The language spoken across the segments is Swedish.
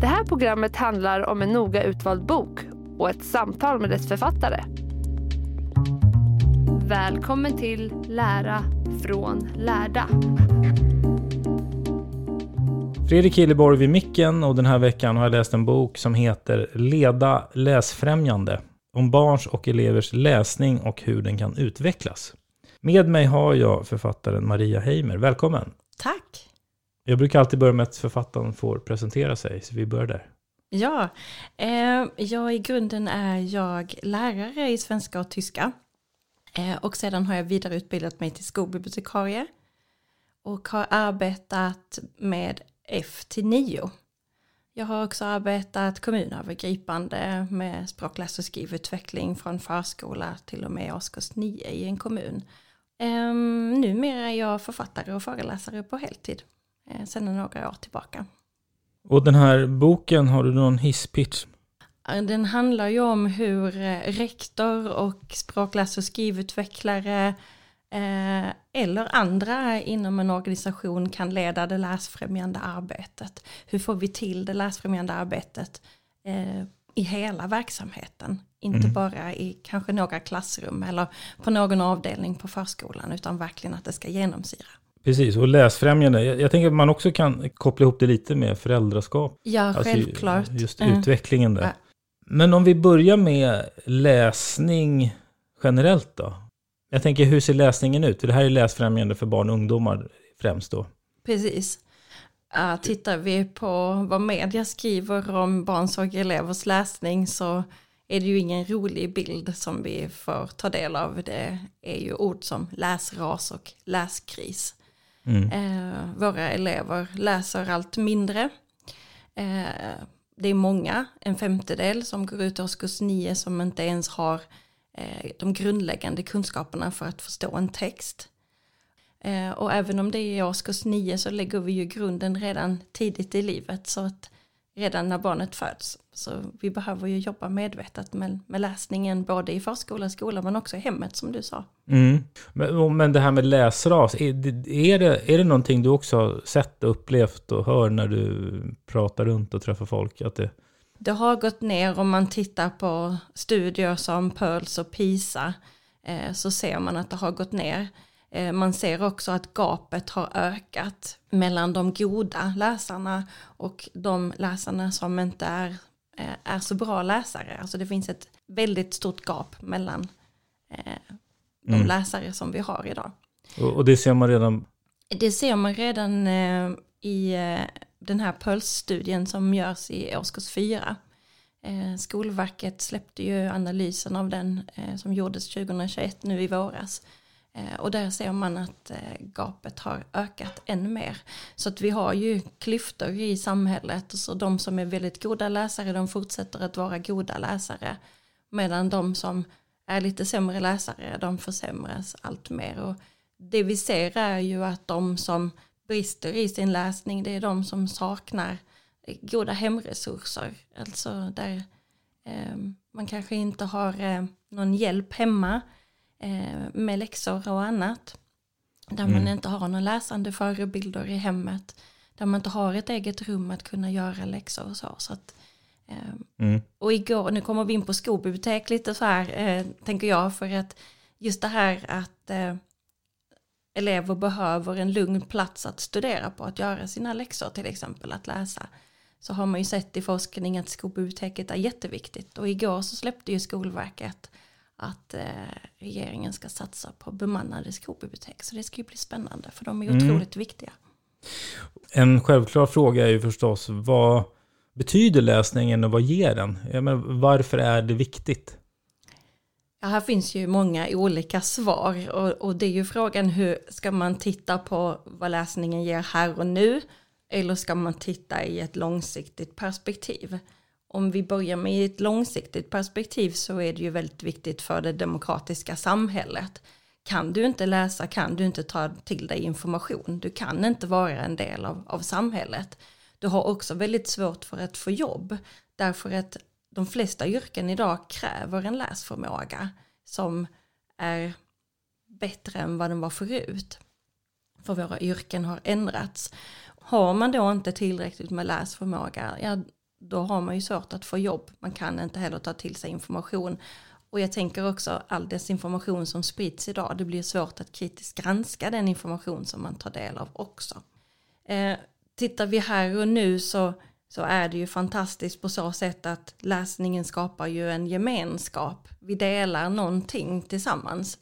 Det här programmet handlar om en noga utvald bok och ett samtal med dess författare. Välkommen till Lära från lärda. Fredrik Hilleborg vid micken och den här veckan har jag läst en bok som heter Leda läsfrämjande. Om barns och elevers läsning och hur den kan utvecklas. Med mig har jag författaren Maria Heimer. Välkommen! Tack! Jag brukar alltid börja med att författaren får presentera sig, så vi börjar där. Ja, eh, jag i grunden är jag lärare i svenska och tyska. Eh, och sedan har jag vidareutbildat mig till skolbibliotekarie. Och har arbetat med F till 9. Jag har också arbetat kommunövergripande med språk, läs och skrivutveckling från förskola till och med årskurs 9 i en kommun. Eh, numera är jag författare och föreläsare på heltid eh, sedan några år tillbaka. Och den här boken, har du någon hisspitch? Den handlar ju om hur eh, rektor och språk, läs och skrivutvecklare eh, eller andra inom en organisation kan leda det läsfrämjande arbetet. Hur får vi till det läsfrämjande arbetet eh, i hela verksamheten? Inte Mm. bara i kanske några klassrum eller på någon avdelning på förskolan utan verkligen att det ska genomsyra. Precis, och läsfrämjande. Jag, jag tänker att man också kan koppla ihop det lite med föräldraskap. Ja, Alltså, självklart. Just Mm. utvecklingen där. Ja. Men om vi börjar med läsning generellt då? Jag tänker, hur ser läsningen ut? För det här är läsfrämjande för barn och ungdomar främst då. Precis. Uh, tittar vi på vad media skriver om barns och elevers läsning så är det ju ingen rolig bild som vi får ta del av. Det är ju ord som läsras och läskris. Mm. Eh, våra elever läser allt mindre. Eh, det är många, en femtedel som går ut årskurs nio som inte ens har eh, de grundläggande kunskaperna för att förstå en text. Eh, och även om det är i årskurs nio så lägger vi ju grunden redan tidigt i livet så att redan när barnet föds. Så vi behöver ju jobba medvetet med, med läsningen både i förskola skola men också i hemmet som du sa. Mm. Men, men det här med läsras, är det, är, det, är det någonting du också har sett och upplevt och hör när du pratar runt och träffar folk? Att det... Det har gått ner om man tittar på studier som Pearls och PISA eh, så ser man att det har gått ner. Eh, man ser också att gapet har ökat mellan de goda läsarna och de läsarna som inte är, är så bra läsare. Alltså det finns ett väldigt stort gap mellan eh, de Mm. läsare som vi har idag. Och, det ser man redan... Det ser man redan eh, i eh, den här Pulse-studien som görs i årskurs 4. Eh, Skolverket släppte ju analysen av den eh, som gjordes 2021 nu i våras. Eh, och där ser man att eh, gapet har ökat ännu mer. Så att vi har ju klyftor i samhället. Så de som är väldigt goda läsare de fortsätter att vara goda läsare. Medan de som är lite sämre läsare de försämras allt mer. Och det vi ser är ju att de som brister i sin läsning, det är de som saknar eh, goda hemresurser. Alltså där eh, man kanske inte har eh, någon hjälp hemma eh, med läxor och annat. Där mm. man inte har någon läsande förebilder i hemmet. Där man inte har ett eget rum att kunna göra läxor och så. så att, ehm, mm. Och igår, nu kommer vi in på skolbibliotek lite så här, eh, tänker jag, för att just det här att eh, elever behöver en lugn plats att studera på, att göra sina läxor till exempel, att läsa. Så har man ju sett i forskning att skolbiblioteket är jätteviktigt. Och igår så släppte ju Skolverket att eh, regeringen ska satsa på bemannade skolbibliotek. Så det ska ju bli spännande, för de är mm. otroligt viktiga. En självklar fråga är ju förstås, vad betyder läsningen och vad ger den? Menar, varför är det viktigt? Ja, här finns ju många olika svar och, och, det är ju frågan hur ska man titta på vad läsningen ger här och nu eller ska man titta i ett långsiktigt perspektiv? Om vi börjar med ett långsiktigt perspektiv så är det ju väldigt viktigt för det demokratiska samhället. Kan du inte läsa kan du inte ta till dig information. Du kan inte vara en del av, av samhället. Du har också väldigt svårt för att få jobb därför att de flesta yrken idag kräver en läsförmåga som är bättre än vad den var förut. För våra yrken har ändrats. Har man då inte tillräckligt med läsförmåga, ja då har man ju svårt att få jobb. Man kan inte heller ta till sig information. Och jag tänker också all desinformation som sprids idag, det blir svårt att kritiskt granska den information som man tar del av också. Eh, tittar vi här och nu så så är det ju fantastiskt på så sätt att läsningen skapar ju en gemenskap. Vi delar någonting tillsammans.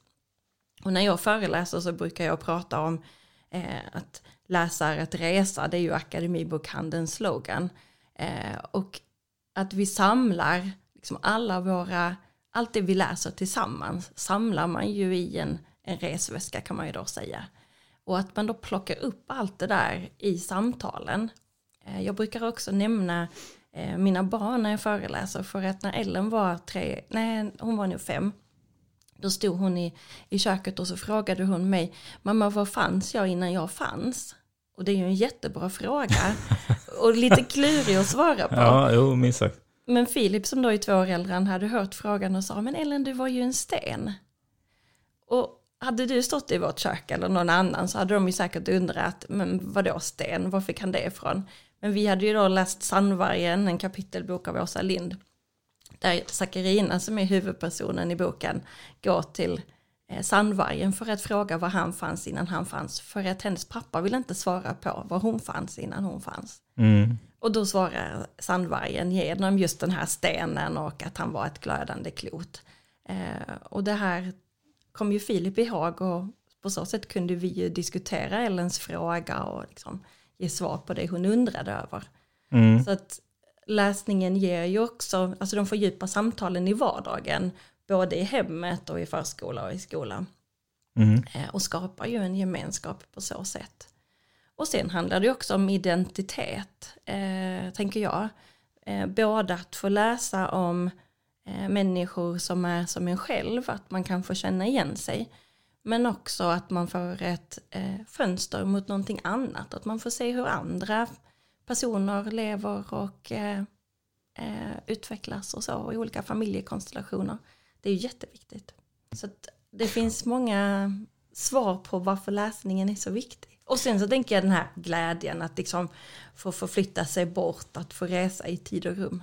Och när jag föreläser så brukar jag prata om eh, att läsa är att resa, det är ju Akademibokhandelns slogan. Eh, och att vi samlar liksom alla våra, allt det vi läser tillsammans samlar man ju i en, en resväska kan man ju då säga. Och att man då plockar upp allt det där i samtalen Eh, jag brukar också nämna eh, mina barn när jag föreläser för att när Ellen var tre, nej hon var nog fem, då stod hon i, i köket och så frågade hon mig, mamma var fanns jag innan jag fanns? Och det är ju en jättebra fråga och lite klurig att svara på. Ja, jo, minst sagt. Men Filip som då är två år äldre, han hade hört frågan och sa, men Ellen du var ju en sten. Och hade du stått i vårt kök eller någon annan så hade de ju säkert undrat, men vadå sten, var fick han det ifrån? Men vi hade ju då läst Sandvargen, en kapitelbok av Åsa Lind. Där Sakarina som är huvudpersonen i boken går till Sandvargen för att fråga var han fanns innan han fanns. För att hennes pappa vill inte svara på var hon fanns innan hon fanns. Mm. Och då svarar Sandvargen genom just den här stenen och att han var ett glödande klot. Eh, och det här kom ju Filip ihåg och på så sätt kunde vi ju diskutera Ellens fråga och liksom ge svar på det hon undrade över. Mm. Så att läsningen ger ju också, alltså de fördjupar samtalen i vardagen, både i hemmet och i förskola och i skolan. Mm. Eh, och skapar ju en gemenskap på så sätt. Och sen handlar det också om identitet, eh, tänker jag. Eh, både att få läsa om eh, människor som är som en själv, att man kan få känna igen sig. Men också att man får ett eh, fönster mot någonting annat. Att man får se hur andra personer lever och eh, eh, utvecklas och så i olika familjekonstellationer. Det är jätteviktigt. Så det finns många svar på varför läsningen är så viktig. Och sen så tänker jag den här glädjen att liksom få förflytta sig bort, att få resa i tid och rum.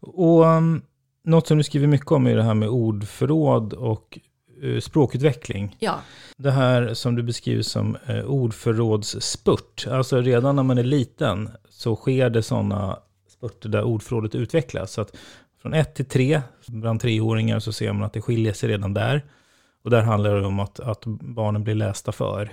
Och um, något som du skriver mycket om är det här med ordförråd och Eh, språkutveckling. Ja. Det här som du beskriver som eh, ordförrådsspurt. Alltså redan när man är liten så sker det sådana spurter där ordförrådet utvecklas. Så att från ett till tre, bland treåringar så ser man att det skiljer sig redan där. Och där handlar det om att, att barnen blir lästa för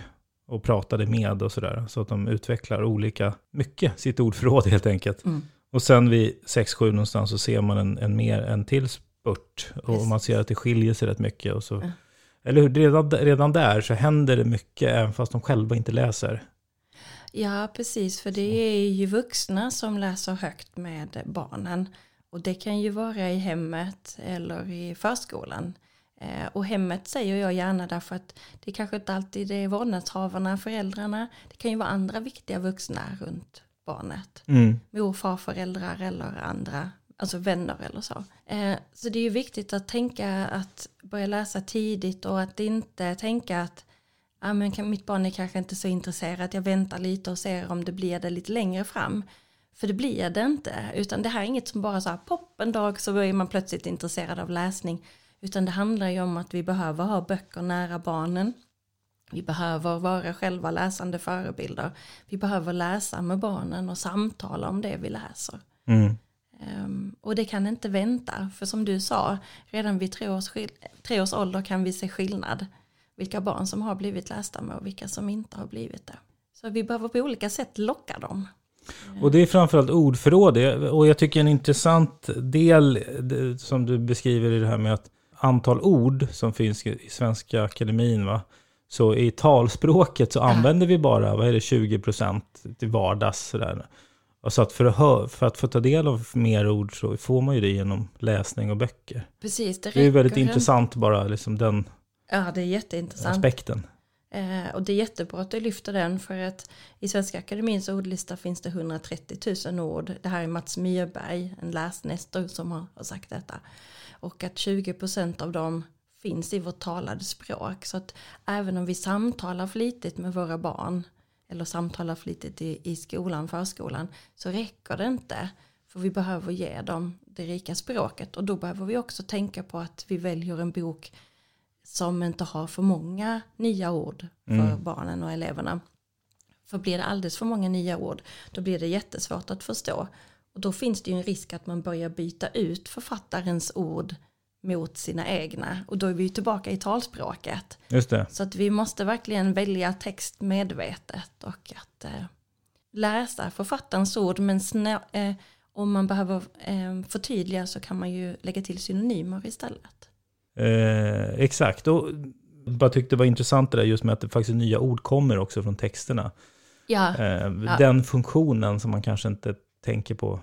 och pratade med och sådär. Så att de utvecklar olika, mycket sitt ordförråd helt enkelt. Mm. Och sen vid 6-7 någonstans så ser man en, en, mer, en till spurt. Och man ser att det skiljer sig rätt mycket. Och så, mm. Eller hur? Redan, redan där så händer det mycket, även fast de själva inte läser. Ja, precis. För det är ju vuxna som läser högt med barnen. Och det kan ju vara i hemmet eller i förskolan. Eh, och hemmet säger jag gärna därför att det kanske inte alltid är vårdnadshavarna, föräldrarna. Det kan ju vara andra viktiga vuxna runt barnet. Mm. Mor, farföräldrar eller andra, alltså vänner eller så. Eh, så det är ju viktigt att tänka att börja läsa tidigt och att inte tänka att ah, men mitt barn är kanske inte så intresserat, jag väntar lite och ser om det blir det lite längre fram. För det blir det inte, utan det här är inget som bara så här popp en dag så är man plötsligt intresserad av läsning. Utan det handlar ju om att vi behöver ha böcker nära barnen. Vi behöver vara själva läsande förebilder. Vi behöver läsa med barnen och samtala om det vi läser. Mm. Ehm, och det kan inte vänta, för som du sa, redan vid tre års, tre års ålder kan vi se skillnad. Vilka barn som har blivit lästa med och vilka som inte har blivit det. Så vi behöver på olika sätt locka dem. Och det är framförallt ordförråd. Och jag tycker en intressant del som du beskriver i det här med att antal ord som finns i Svenska Akademin. Va? Så i talspråket så använder vi bara, vad är det, 20% till vardags. Sådär. Och så att för att, hö- för att få ta del av mer ord så får man ju det genom läsning och böcker. Precis, det Det är väldigt intressant bara, liksom den Ja, det är jätteintressant. aspekten. Eh, och det är jättebra att du lyfter den för att i Svenska Akademins ordlista finns det 130 000 ord. Det här är Mats Myrberg, en läsnestor som har, har sagt detta. Och att 20 procent av dem finns i vårt talade språk. Så att även om vi samtalar flitigt med våra barn eller samtalar flitigt i, i skolan, förskolan, så räcker det inte. För vi behöver ge dem det rika språket och då behöver vi också tänka på att vi väljer en bok som inte har för många nya ord för barnen och eleverna. För blir det alldeles för många nya ord då blir det jättesvårt att förstå. Och då finns det ju en risk att man börjar byta ut författarens ord mot sina egna. Och då är vi ju tillbaka i talspråket. Just det. Så att vi måste verkligen välja text medvetet och att eh, läsa författarens ord. Men eh, om man behöver eh, förtydliga så kan man ju lägga till synonymer istället. Eh, exakt. Och jag bara tyckte det var intressant det där just med att det faktiskt nya ord kommer också från texterna. Ja, Eh, Ja. Den funktionen som man kanske inte tänker på.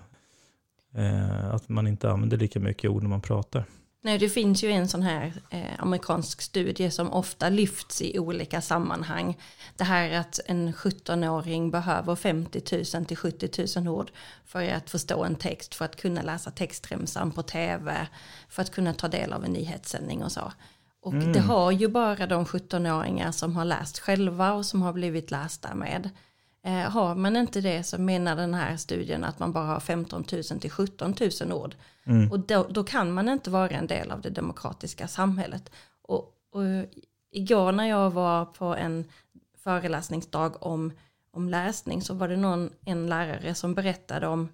Eh, att man inte använder lika mycket ord när man pratar. Nej, det finns ju en sån här eh, amerikansk studie som ofta lyfts i olika sammanhang. Det här att en 17-åring behöver 50 000 till 70 000 ord för att förstå en text, för att kunna läsa textremsan på tv, för att kunna ta del av en nyhetssändning och så. Och det har ju bara de 17-åringar som har läst själva och som har blivit lästa med. Eh, har man inte det så menar den här studien att man bara har 15 000 till 17 000 ord. Och då, då kan man inte vara en del av det demokratiska samhället. Och, och igår när jag var på en föreläsningsdag om, om läsning så var det någon, en lärare som berättade om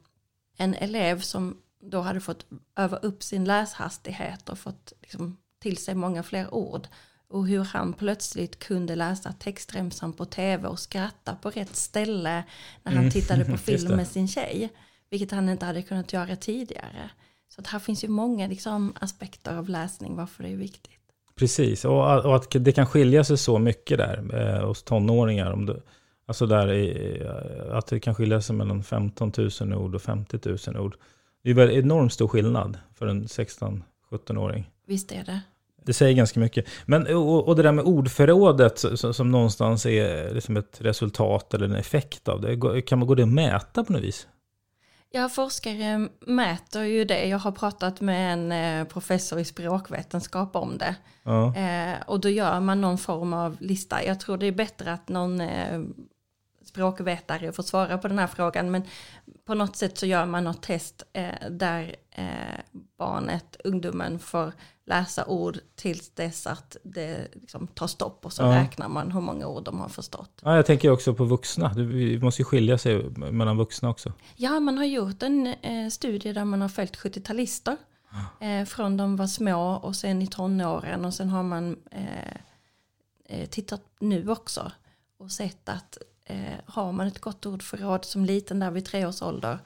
en elev som då hade fått öva upp sin läshastighet och fått liksom, till sig många fler ord. Och hur han plötsligt kunde läsa textremsan på tv och skratta på rätt ställe när han tittade på film med sin tjej. Vilket han inte hade kunnat göra tidigare. Så att här finns ju många liksom, aspekter av läsning varför det är viktigt. Precis, och, och att det kan skilja sig så mycket där eh, hos tonåringar. Om du, alltså där i, eh, att det kan skilja sig mellan 15 000 ord och 50 000 ord. Det är väl enormt stor skillnad för en 16-17-åring. Visst är det. Det säger ganska mycket. Men, och, och det där med ordförrådet så- som någonstans är liksom ett resultat eller en effekt av det. Kan man gå det att mäta på något vis? Ja, forskare mäter ju det. Jag har pratat med en eh, professor i språkvetenskap om det. Ja. Eh, och då gör man någon form av lista. Jag tror det är bättre att någon eh, språkvetare får svara på den här frågan. Men på något sätt så gör man något test eh, där barnet, ungdomen får läsa ord tills dess att det liksom tar stopp. Och så Ja. räknar man hur många ord de har förstått. Ja, jag tänker också på vuxna. Det måste ju skilja sig mellan vuxna också. Ja, man har gjort en eh, studie där man har följt 70-talister. Eh, från de var små och sen i tonåren och sen har man eh, eh, tittat nu också och sett att eh, har man ett gott ordförråd som liten där vid tre års ålder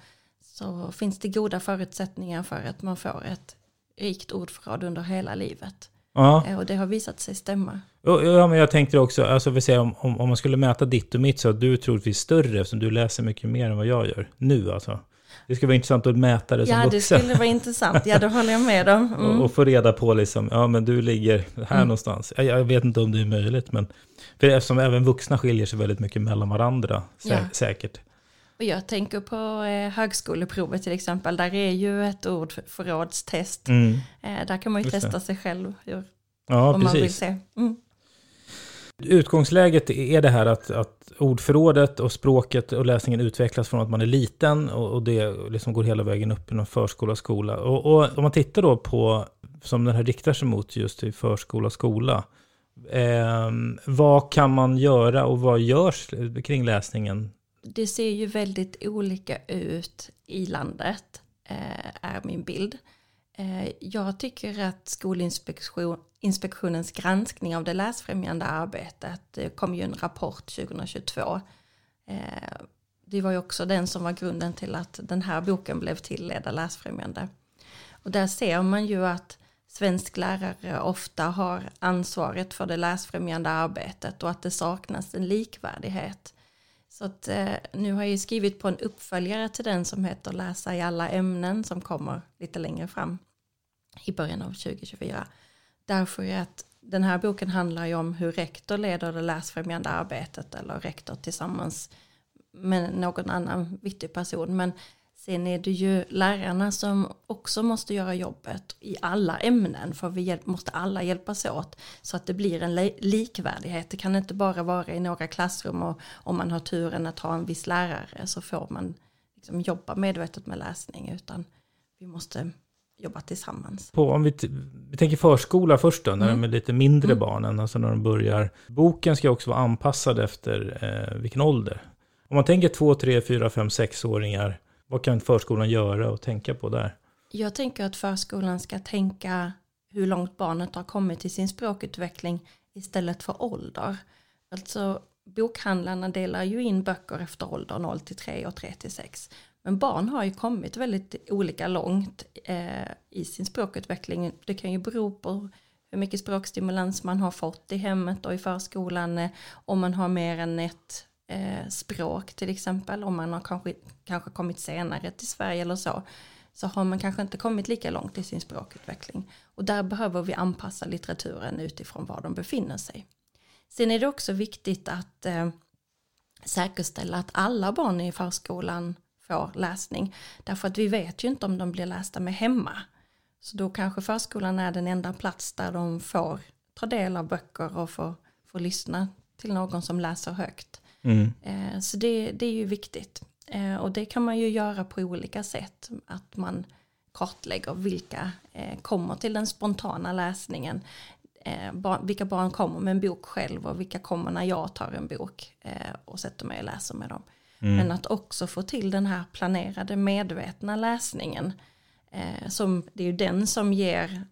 så finns det goda förutsättningar för att man får ett rikt ordförråd under hela livet. Ja, Eh, och det har visat sig stämma. Ja, men jag tänkte också, alltså vi säger om, om, om man skulle mäta ditt och mitt så att du är troligtvis större eftersom du läser mycket mer än vad jag gör nu alltså. Det skulle vara intressant att mäta det som Ja, det vuxen. skulle vara intressant. Ja, det håller jag med om. och, Mm. och få reda på liksom, ja men du ligger här Mm. någonstans. Jag, jag vet inte om det är möjligt, men för eftersom även vuxna skiljer sig väldigt mycket mellan varandra, sä Ja. säkert. Och jag tänker på eh, högskoleprovet till exempel. Där är ju ett ordförrådstest. Mm. Eh, där kan man ju Just det. testa sig själv hur, Ja, om man vill precis. se. Mm. Utgångsläget är det här att, att ordförrådet och språket och läsningen utvecklas från att man är liten och, och det liksom går hela vägen upp inom förskola och skola. Och, och om man tittar då på, som den här riktar sig mot just i förskola och skola, eh, vad kan man göra och vad görs kring läsningen? Det ser ju väldigt olika ut i landet, eh, är min bild. Eh, jag tycker att Skolinspektionens granskning av det läsfrämjande arbetet, det kom ju en rapport 2022. Eh, det var ju också den som var grunden till att den här boken blev till Leda läsfrämjande. Och där ser man ju att svensk lärare ofta har ansvaret för det läsfrämjande arbetet och att det saknas en likvärdighet. Så att, eh, nu har jag ju skrivit på en uppföljare till den som heter Läsa i alla ämnen som kommer lite längre fram i början av 2024. Därför att den här boken handlar ju om hur rektor leder det läsfrämjande arbetet eller rektor tillsammans med någon annan viktig person. Men sen är det ju lärarna som också måste göra jobbet i alla ämnen för vi måste alla hjälpas åt så att det blir en li- likvärdighet. Det kan inte bara vara i några klassrum och om man har turen att ha en viss lärare så får man liksom jobba medvetet med läsning utan vi måste jobba tillsammans. På, om vi, vi tänker förskola först då, när Mm. de är lite mindre Mm. barnen, alltså när de börjar. Boken ska också vara anpassad efter eh, vilken ålder. Om man tänker två, tre, fyra, fem, sexåringar, vad kan förskolan göra och tänka på där? Jag tänker att förskolan ska tänka hur långt barnet har kommit i sin språkutveckling istället för ålder. Alltså bokhandlarna delar ju in böcker efter ålder 0 till 3 och 3 till 6. Men barn har ju kommit väldigt olika långt eh, i sin språkutveckling. Det kan ju bero på hur mycket språkstimulans man har fått i hemmet och i förskolan. Eh, om man har mer än ett eh, språk till exempel. Om man har kanske, kanske kommit senare till Sverige eller så. Så har man kanske inte kommit lika långt i sin språkutveckling. Och där behöver vi anpassa litteraturen utifrån var de befinner sig. Sen är det också viktigt att eh, säkerställa att alla barn i förskolan får läsning. Därför att vi vet ju inte om de blir lästa med hemma. Så då kanske förskolan är den enda plats där de får ta del av böcker och får, får lyssna till någon som läser högt. Mm. Eh, så det, det är ju viktigt. Eh, och det kan man ju göra på olika sätt. Att man kartlägger vilka eh, kommer till den spontana läsningen. Vilka barn kommer med en bok själv och vilka kommer när jag tar en bok och sätter mig och läser med dem. Mm. Men att också få till den här planerade medvetna läsningen. Som, det är ju den som ger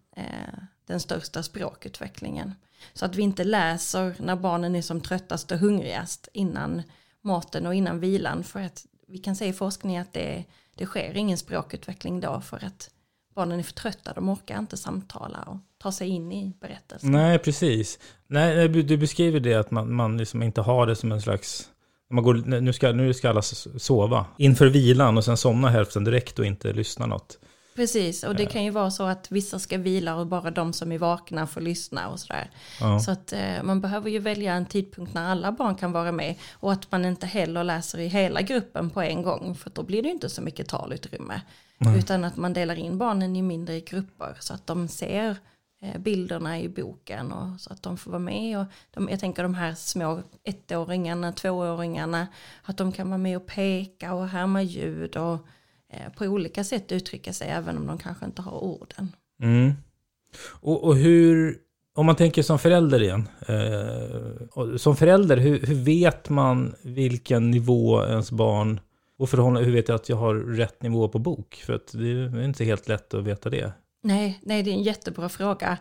den största språkutvecklingen. Så att vi inte läser när barnen är som tröttast och hungrigast innan maten och innan vilan. För att vi kan se i forskning att det, det sker ingen språkutveckling då för att barnen är för trötta, de orkar inte samtala och ta sig in i berättelsen. Nej, precis. Nej, du beskriver det att man, man liksom inte har det som en slags... Man går, nu, ska, nu ska alla sova inför vilan och sen somna hälften direkt och inte lyssna något. Precis, och det kan ju vara så att vissa ska vila och bara de som är vakna får lyssna och sådär. Ja. Så att eh, man behöver ju välja en tidpunkt när alla barn kan vara med och att man inte heller läser i hela gruppen på en gång för då blir det ju inte så mycket talutrymme. Utan att man delar in barnen i mindre grupper så att de ser eh, bilderna i boken och så att de får vara med. Och de, jag tänker de här små ettåringarna, tvååringarna, att de kan vara med och peka och härma ljud och på olika sätt uttrycka sig även om de kanske inte har orden. Mm. Och, och hur, om man tänker som förälder igen. Eh, som förälder, hur, hur vet man vilken nivå ens barn... Och förhållande, hur vet jag att jag har rätt nivå på bok? För att det är inte helt lätt att veta det. Nej, nej, det är en jättebra fråga.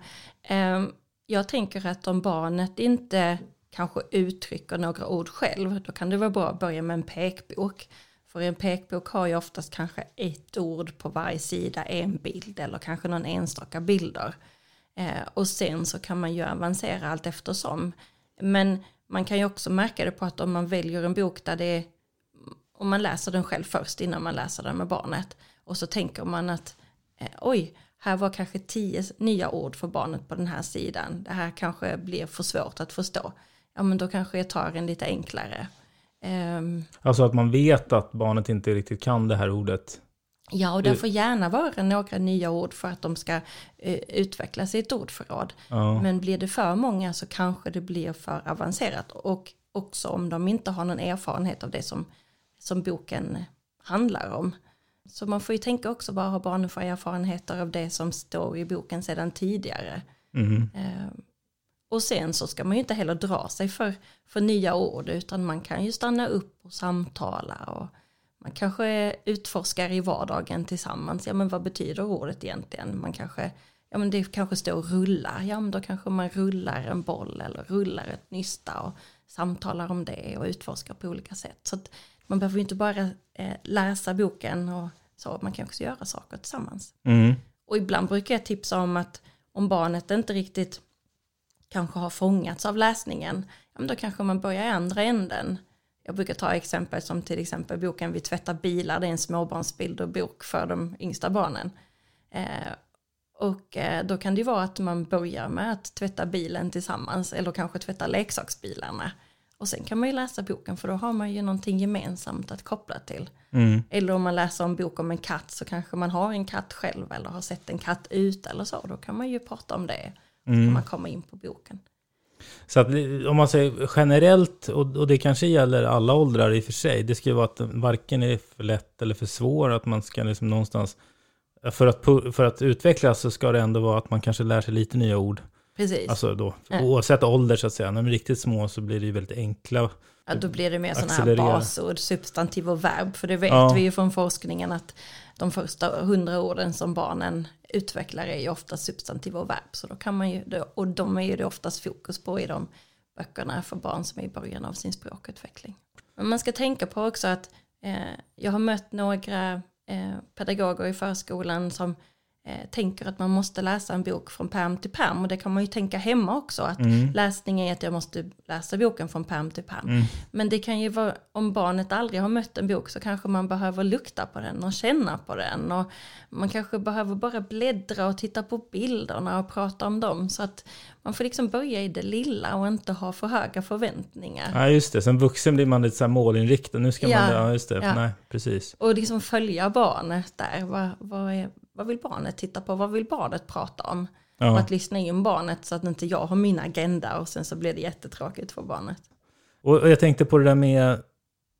Ehm, Jag tänker att om barnet inte kanske uttrycker några ord själv, då kan det vara bra att börja med en pekbok. För en pekbok har ju oftast kanske ett ord på varje sida, en bild eller kanske någon enstaka bilder. Eh, och sen så kan man ju avancera allt eftersom. Men man kan ju också märka det på att om man väljer en bok där det är om man läser den själv först innan man läser den med barnet. Och så tänker man att eh, oj, här var kanske tio nya ord för barnet på den här sidan. Det här kanske blir för svårt att förstå. Ja men då kanske jag tar en lite enklare. Um, alltså att man vet att barnet inte riktigt kan det här ordet. Ja, och det får gärna vara några nya ord för att de ska uh, utvecklas i ett ordförråd. Ja. Men blir det för många så kanske det blir för avancerat. Och också om de inte har någon erfarenhet av det som, som boken handlar om. Så man får ju tänka också vad har barnen för erfarenheter av det som står i boken sedan tidigare. Mm. Uh, och sen så ska man ju inte heller dra sig för, för nya ord utan man kan ju stanna upp och samtala och man kanske utforskar i vardagen tillsammans. Ja men vad betyder ordet egentligen? Man kanske, ja men det kanske står rulla. Ja men då kanske man rullar en boll eller rullar ett nysta och samtalar om det och utforskar på olika sätt. Så att man behöver ju inte bara eh, läsa boken och så, man kan också göra saker tillsammans. Mm. Och ibland brukar jag tipsa om att om barnet inte riktigt kanske har fångats av läsningen, ja, men då kanske man börjar i andra änden. Jag brukar ta exempel som till exempel boken Vi tvättar bilar, det är en småbarnsbilderbok för de yngsta barnen. Eh, och eh, då kan det vara att man börjar med att tvätta bilen tillsammans eller kanske tvätta leksaksbilarna. Och sen kan man ju läsa boken för då har man ju någonting gemensamt att koppla till. Mm. Eller om man läser en bok om en katt så kanske man har en katt själv eller har sett en katt ute eller så. Då kan man ju prata om det. Mm. man komma in på boken. Så att om man säger generellt, och, det kanske gäller alla åldrar i och för sig, det ska ju vara att varken är för lätt eller för svår, att man ska liksom någonstans, för att, för att utvecklas så ska det ändå vara att man kanske lär sig lite nya ord. Precis. Alltså då, ja. oavsett ålder så att säga, när de är riktigt små så blir det ju väldigt enkla. Ja, då blir det mer sådana här basord, substantiv och verb, för det vet ja. vi ju från forskningen att de första hundra orden som barnen utvecklar är ju ofta substantiv och verb. Så då kan man ju, och de är ju det oftast fokus på i de böckerna för barn som är i början av sin språkutveckling. Men man ska tänka på också att eh, jag har mött några eh, pedagoger i förskolan som eh, tänker att man måste läsa en bok från pärm till pärm. Och det kan man ju tänka hemma också. Att mm. läsning är att jag måste läsa boken från pärm till pärm. Mm. Men det kan ju vara, om barnet aldrig har mött en bok så kanske man behöver lukta på den och känna på den. Och man kanske behöver bara bläddra och titta på bilderna och prata om dem. Så att man får liksom börja i det lilla och inte ha för höga förväntningar. Ja, just det. Som vuxen blir man lite så här målinriktad. Nu ska ja, man, ja just det. Ja. Nej, precis. Och liksom följa barnet där. Vad, vad, är, vad vill barnet titta på? Vad vill barnet prata om? Ja. Och att lyssna in barnet så att inte jag har min agenda och sen så blir det jättetråkigt för barnet. Och jag tänkte på det där med,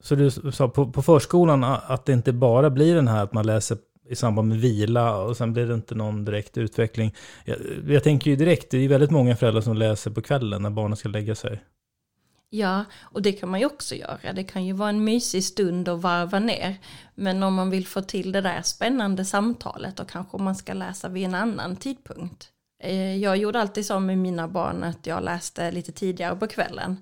så du sa på, på förskolan att det inte bara blir den här att man läser i samband med vila och sen blir det inte någon direkt utveckling. Jag, jag tänker ju direkt, det är ju väldigt många föräldrar som läser på kvällen när barnen ska lägga sig. Ja, och det kan man ju också göra. Det kan ju vara en mysig stund att varva ner. Men om man vill få till det där spännande samtalet då kanske man ska läsa vid en annan tidpunkt. Eh, jag gjorde alltid så med mina barn att jag läste lite tidigare på kvällen.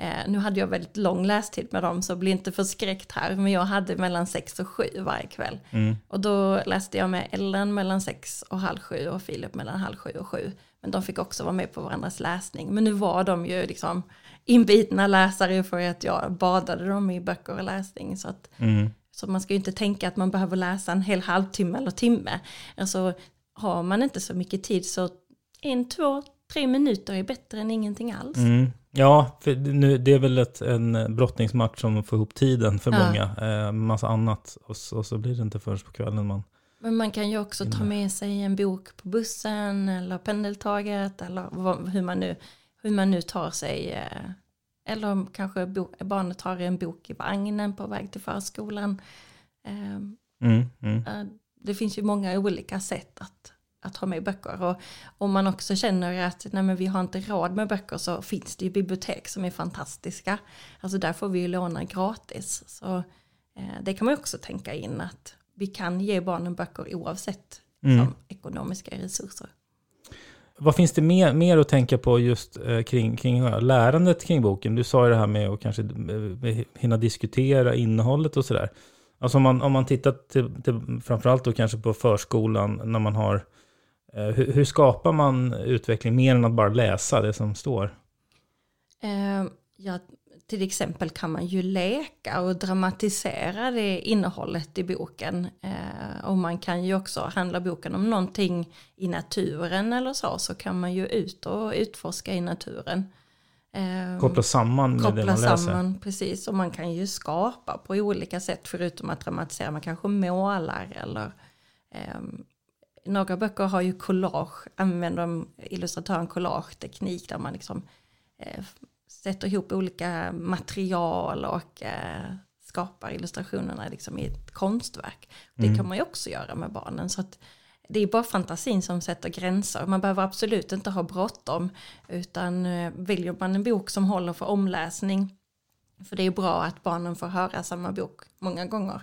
Eh, nu hade jag väldigt lång lästid med dem så bli inte förskräckt här. Men jag hade mellan sex och sju varje kväll. Mm. Och då läste jag med Ellen mellan sex och halv sju och Filip mellan halv sju och sju. Men de fick också vara med på varandras läsning. Men nu var de ju liksom inbitna läsare för att jag badade dem i böcker och läsning. Så, att, mm. så man ska ju inte tänka att man behöver läsa en hel halvtimme eller timme. Alltså har man inte så mycket tid så en, två, tre minuter är bättre än ingenting alls. Mm. Ja, för nu, det är väl ett, en brottningsmatch som får ihop tiden för ja. många. Eh, massa annat och så, och så blir det inte förrän på kvällen man... Men man kan ju också ta med sig en bok på bussen eller pendeltåget eller vad, hur, man nu, hur man nu tar sig. Eh, eller kanske bo, barnet har en bok i vagnen på väg till förskolan. Eh, mm, mm. Eh, det finns ju många olika sätt att att ha med böcker. Och om man också känner att nej men vi har inte råd med böcker så finns det ju bibliotek som är fantastiska. Alltså där får vi ju låna gratis. Så eh, det kan man också tänka in att vi kan ge barnen böcker oavsett mm. ekonomiska resurser. Vad finns det mer, mer att tänka på just eh, kring, kring lärandet kring boken? Du sa ju det här med att kanske eh, hinna diskutera innehållet och sådär. Alltså om man, om man tittar till, till, framförallt då kanske på förskolan när man har Eh, hur, hur, skapar man utveckling mer än att bara läsa det som står? Eh, jag till exempel kan man ju leka och dramatisera det innehållet i boken. Eh, och man kan ju också, handla boken om någonting i naturen eller så, så kan man ju ut och utforska i naturen. Eh, koppla samman med koppla det man läser. Samman, precis. Och man kan ju skapa på olika sätt förutom att dramatisera. Man kanske målar eller eh, några böcker har ju collage, använder illustratören collage-teknik där man liksom eh, sätter ihop olika material och eh, skapar illustrationerna liksom i ett konstverk. Det mm. kan man ju också göra med barnen. Så att det är bara fantasin som sätter gränser. Man behöver absolut inte ha bråttom. Utan eh, väljer man en bok som håller för omläsning. För det är bra att barnen får höra samma bok många gånger.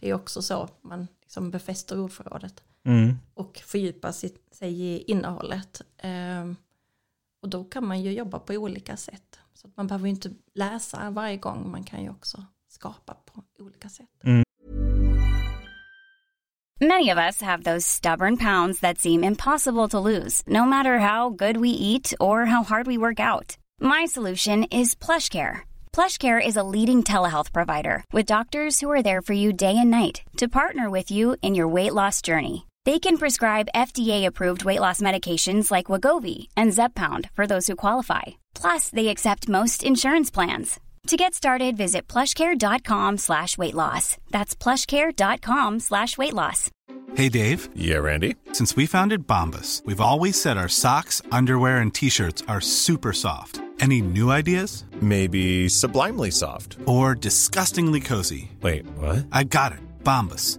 Det är också så man liksom befäster ordförrådet. Mm. Och fördjupar sig i innehållet. Ehm, och då kan man ju jobba på olika sätt. Så man behöver ju inte läsa varje gång, man kan ju också skapa på olika sätt. Mm. Many of us have those stubborn pounds that seem impossible to lose, no matter how good we eat or how hard we work out. My solution is plush care. PlushCare is a leading telehealth provider with doctors who are there for you day and night to partner with you in your weight loss journey. They can prescribe FDA-approved weight loss medications like Wagovi and Zepbound for those who qualify. Plus, they accept most insurance plans. To get started, visit plushcare.com slash weight loss. That's plushcare.com slash weight loss. Hey, Dave. Yeah, Randy. Since we founded Bombus, we've always said our socks, underwear, and T-shirts are super soft. Any new ideas? Maybe sublimely soft. Or disgustingly cozy. Wait, what? I got it. Bombus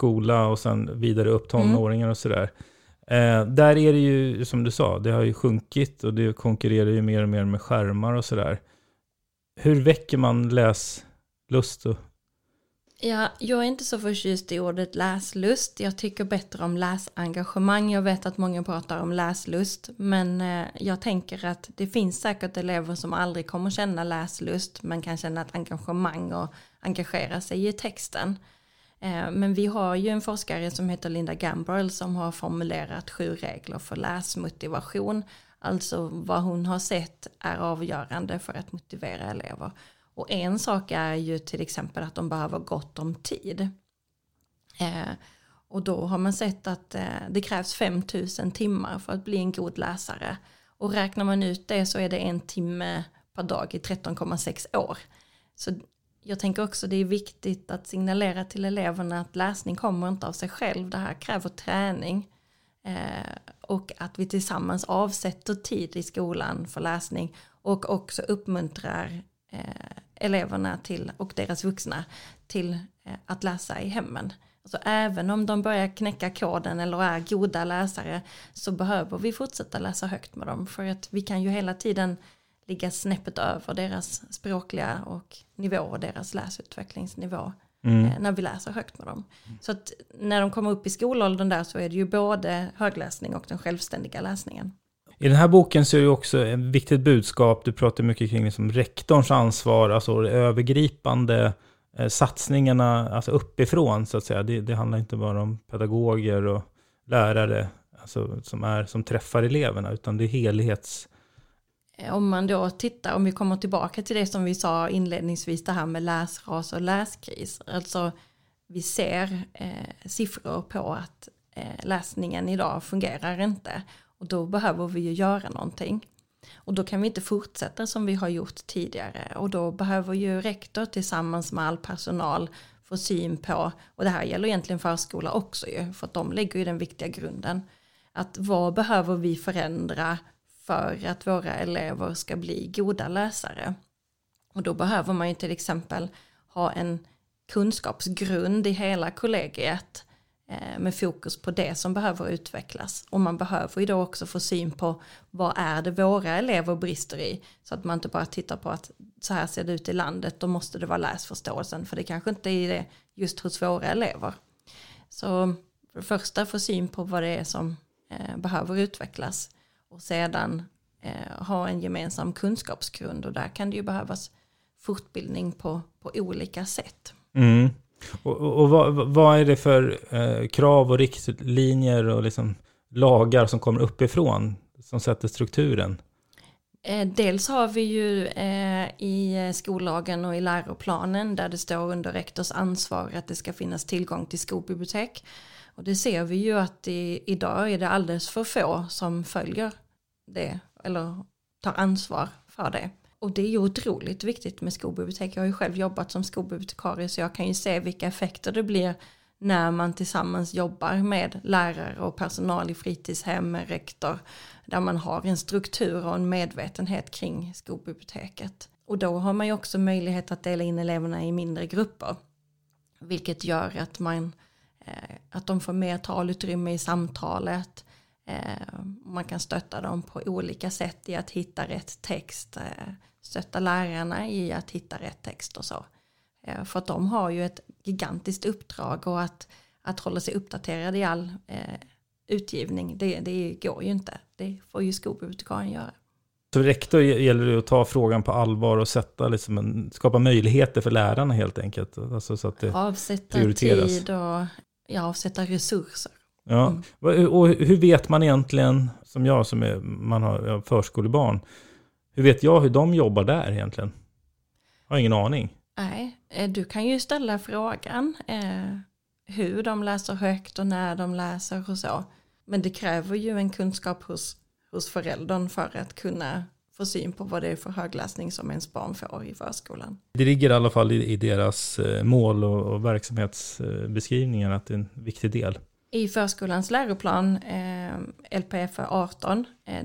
skola och sen vidare upp tonåringar och sådär. Eh, där är det ju, som du sa, det har ju sjunkit och det konkurrerar ju mer och mer med skärmar och sådär. Hur väcker man läslust? Och... Ja, jag är inte så förtjust i ordet läslust. Jag tycker bättre om läsengagemang. Jag vet att många pratar om läslust, men eh, jag tänker att det finns säkert elever som aldrig kommer känna läslust, men kan känna ett engagemang och engagera sig i texten. Eh, men vi har ju en forskare som heter Linda Gambrell som har formulerat sju regler för läsmotivation. Alltså vad hon har sett är avgörande för att motivera elever. Och en sak är ju till exempel att de behöver gott om tid. Eh, och då har man sett att eh, det krävs 5000 timmar för att bli en god läsare. Och räknar man ut det så är det en timme per dag i 13,6 år. Så jag tänker också det är viktigt att signalera till eleverna att läsning kommer inte av sig själv. Det här kräver träning. Eh, och att vi tillsammans avsätter tid i skolan för läsning. Och också uppmuntrar eh, eleverna till, och deras vuxna till eh, att läsa i hemmen. Alltså även om de börjar knäcka koden eller är goda läsare så behöver vi fortsätta läsa högt med dem. För att vi kan ju hela tiden ligga snäppet över deras språkliga och nivå och deras läsutvecklingsnivå mm. eh, när vi läser högt med dem. Så att när de kommer upp i skolåldern där så är det ju både högläsning och den självständiga läsningen. I den här boken så är det också ett viktigt budskap. Du pratar mycket kring liksom rektorns ansvar, alltså det övergripande eh, satsningarna alltså uppifrån så att säga. Det, det, handlar inte bara om pedagoger och lärare alltså, som, är, som träffar eleverna, utan det är helhets Eh, om man då tittar, om vi kommer tillbaka till det som vi sa inledningsvis, det här med läsras och läskris. Alltså vi ser eh, siffror på att eh, läsningen idag fungerar inte. Och då behöver vi ju göra någonting. Och då kan vi inte fortsätta som vi har gjort tidigare. Och då behöver ju rektor tillsammans med all personal få syn på, och det här gäller egentligen förskola också ju, för att de lägger ju den viktiga grunden. Att vad behöver vi förändra för att våra elever ska bli goda läsare? Och då behöver man ju till exempel ha en kunskapsgrund i hela kollegiet eh, med fokus på det som behöver utvecklas. Och man behöver ju då också få syn på vad är det våra elever brister i. Så att man inte bara tittar på att så här ser det ut i landet, då måste det vara läsförståelsen. För det kanske inte är det just hos våra elever. Så för det första få syn på vad det är som eh, behöver utvecklas. Och sedan eh, ha en gemensam kunskapsgrund. Och där kan det ju behövas fortbildning på, på olika sätt. Mm. Och, och, och vad, vad, är det för eh, krav och riktlinjer och liksom lagar som kommer uppifrån som sätter strukturen? Eh, dels har vi ju eh, i skollagen och i läroplanen där det står under rektors ansvar att det ska finnas tillgång till skolbibliotek. Och det ser vi ju att i, idag är det alldeles för få som följer det eller tar ansvar för det. Och det är ju otroligt viktigt med skolbibliotek. Jag har ju själv jobbat som skolbibliotekarie så jag kan ju se vilka effekter det blir när man tillsammans jobbar med lärare och personal i fritidshem, med rektor, där man har en struktur och en medvetenhet kring skolbiblioteket. Och då har man ju också möjlighet att dela in eleverna i mindre grupper, vilket gör att, man, att de får mer talutrymme i samtalet, eh, man kan stötta dem på olika sätt i att hitta rätt text, eh, stötta lärarna i att hitta rätt text och så. Eh, för att de har ju ett gigantiskt uppdrag och att, att hålla sig uppdaterad i all eh, utgivning, det, det går ju inte. Det får ju skolbibliotekarien göra. Så rektor gäller det att ta frågan på allvar och sätta liksom en, skapa möjligheter för lärarna helt enkelt. Alltså så att det avsätta prioriteras. tid och ja, avsätta resurser. Ja, mm. och hur vet man egentligen, som jag som är, man har förskolebarn, hur vet jag hur de jobbar där egentligen? Jag har ingen aning. Nej, eh, du kan ju ställa frågan eh, hur de läser högt och när de läser och så. Men det kräver ju en kunskap hos, hos föräldern för att kunna få syn på vad det är för högläsning som ens barn får i förskolan. Det ligger i alla fall i, i deras eh, mål och, och verksamhetsbeskrivningar att det är en viktig del. I förskolans läroplan, eh, LPF 18, eh,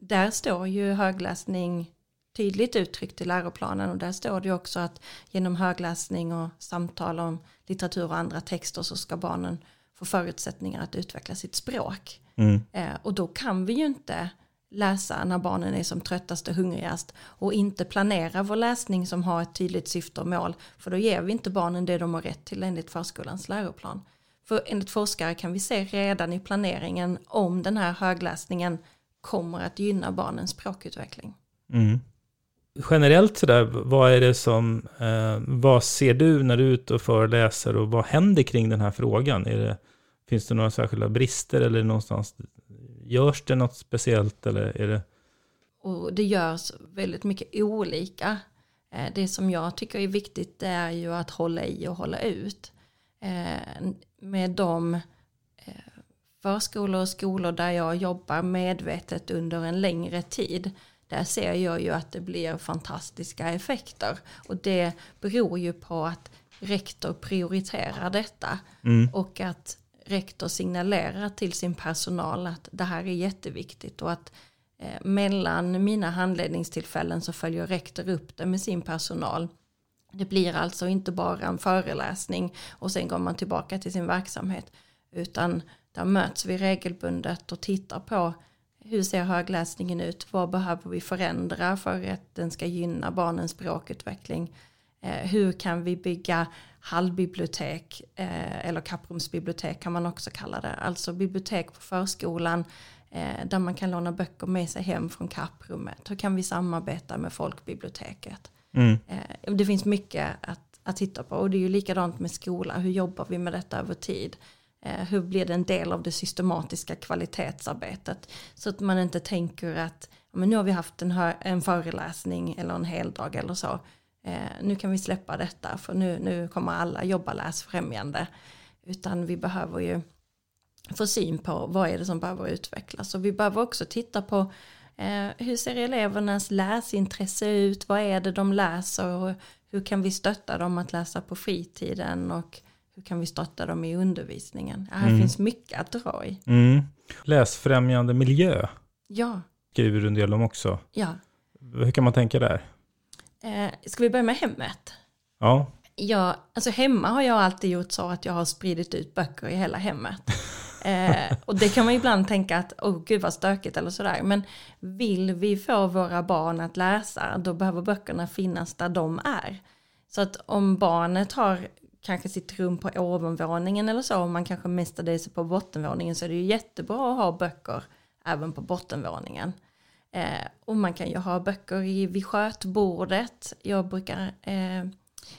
där står ju högläsning tydligt uttryckt i läroplanen och där står det också att genom högläsning och samtal om litteratur och andra texter så ska barnen få förutsättningar att utveckla sitt språk. Mm. Eh, och då kan vi ju inte läsa när barnen är som tröttast och hungrigast och inte planera vår läsning som har ett tydligt syfte och mål för då ger vi inte barnen det de har rätt till enligt förskolans läroplan. För enligt forskare kan vi se redan i planeringen om den här högläsningen kommer att gynna barnens språkutveckling. Mm. Generellt sådär, vad är det som, eh, vad ser du när du är ute och föreläser och vad händer kring den här frågan? Är det, finns det några särskilda brister eller någonstans, görs det något speciellt eller är det? Och det görs väldigt mycket olika. Eh, det som jag tycker är viktigt är ju att hålla i och hålla ut. Eh, med de eh, förskolor och skolor där jag jobbar medvetet under en längre tid där ser jag ju att det blir fantastiska effekter. Och det beror ju på att rektor prioriterar detta. Mm. Och att rektor signalerar till sin personal att det här är jätteviktigt. Och att eh, mellan mina handledningstillfällen så följer rektor upp det med sin personal. Det blir alltså inte bara en föreläsning och sen går man tillbaka till sin verksamhet. Utan där möts vi regelbundet och tittar på hur ser högläsningen ut? Vad behöver vi förändra för att den ska gynna barnens språkutveckling? Eh, hur kan vi bygga halvbibliotek eh, eller kapprumsbibliotek kan man också kalla det. Alltså bibliotek på förskolan eh, där man kan låna böcker med sig hem från kapprummet. Hur kan vi samarbeta med folkbiblioteket? Mm. Det finns mycket att, att titta på och det är ju likadant med skola. Hur jobbar vi med detta över tid? Hur blir det en del av det systematiska kvalitetsarbetet? Så att man inte tänker att men nu har vi haft en, en föreläsning eller en heldag eller så. Eh, nu kan vi släppa detta för nu, nu kommer alla jobba läsfrämjande. Utan vi behöver ju få syn på vad är det som behöver utvecklas. Och vi behöver också titta på Eh, hur ser elevernas läsintresse ut? Vad är det de läser? Och hur kan vi stötta dem att läsa på fritiden? Och hur kan vi stötta dem i undervisningen? Här Mm. finns mycket att dra i. Mm. Läsfrämjande miljö Ja, skriver du en del om också. ja. Hur kan man tänka där? Eh, ska vi börja med hemmet? Ja, Ja, alltså hemma har jag alltid gjort så att jag har spridit ut böcker i hela hemmet. Eh, och det kan man ibland tänka att, åh gud vad stökigt eller sådär. Men vill vi få våra barn att läsa, då behöver böckerna finnas där de är. Så att om barnet har kanske sitt rum på ovanvåningen eller så, och man kanske mestadels är på bottenvåningen, så är det ju jättebra att ha böcker även på bottenvåningen. Eh, och man kan ju ha böcker i, vid skötbordet. Jag brukar eh,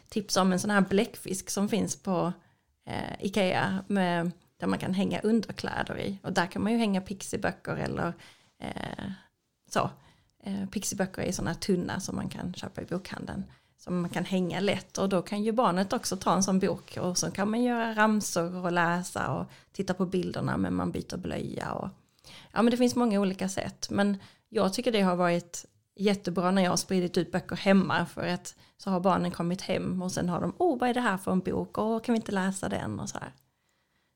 tipsa om en sån här bläckfisk som finns på eh, Ikea med, där man kan hänga underkläder i. Och där kan man ju hänga pixiböcker eller eh, så. Eh, pixiböcker är sådana tunna som man kan köpa i bokhandeln. Som man kan hänga lätt och då kan ju barnet också ta en sån bok och så kan man göra ramsor och läsa och titta på bilderna men man byter blöja och ja men det finns många olika sätt men jag tycker det har varit jättebra när jag har spridit ut böcker hemma för att så har barnen kommit hem och sen har de, oh vad är det här för en bok och kan vi inte läsa den och så här.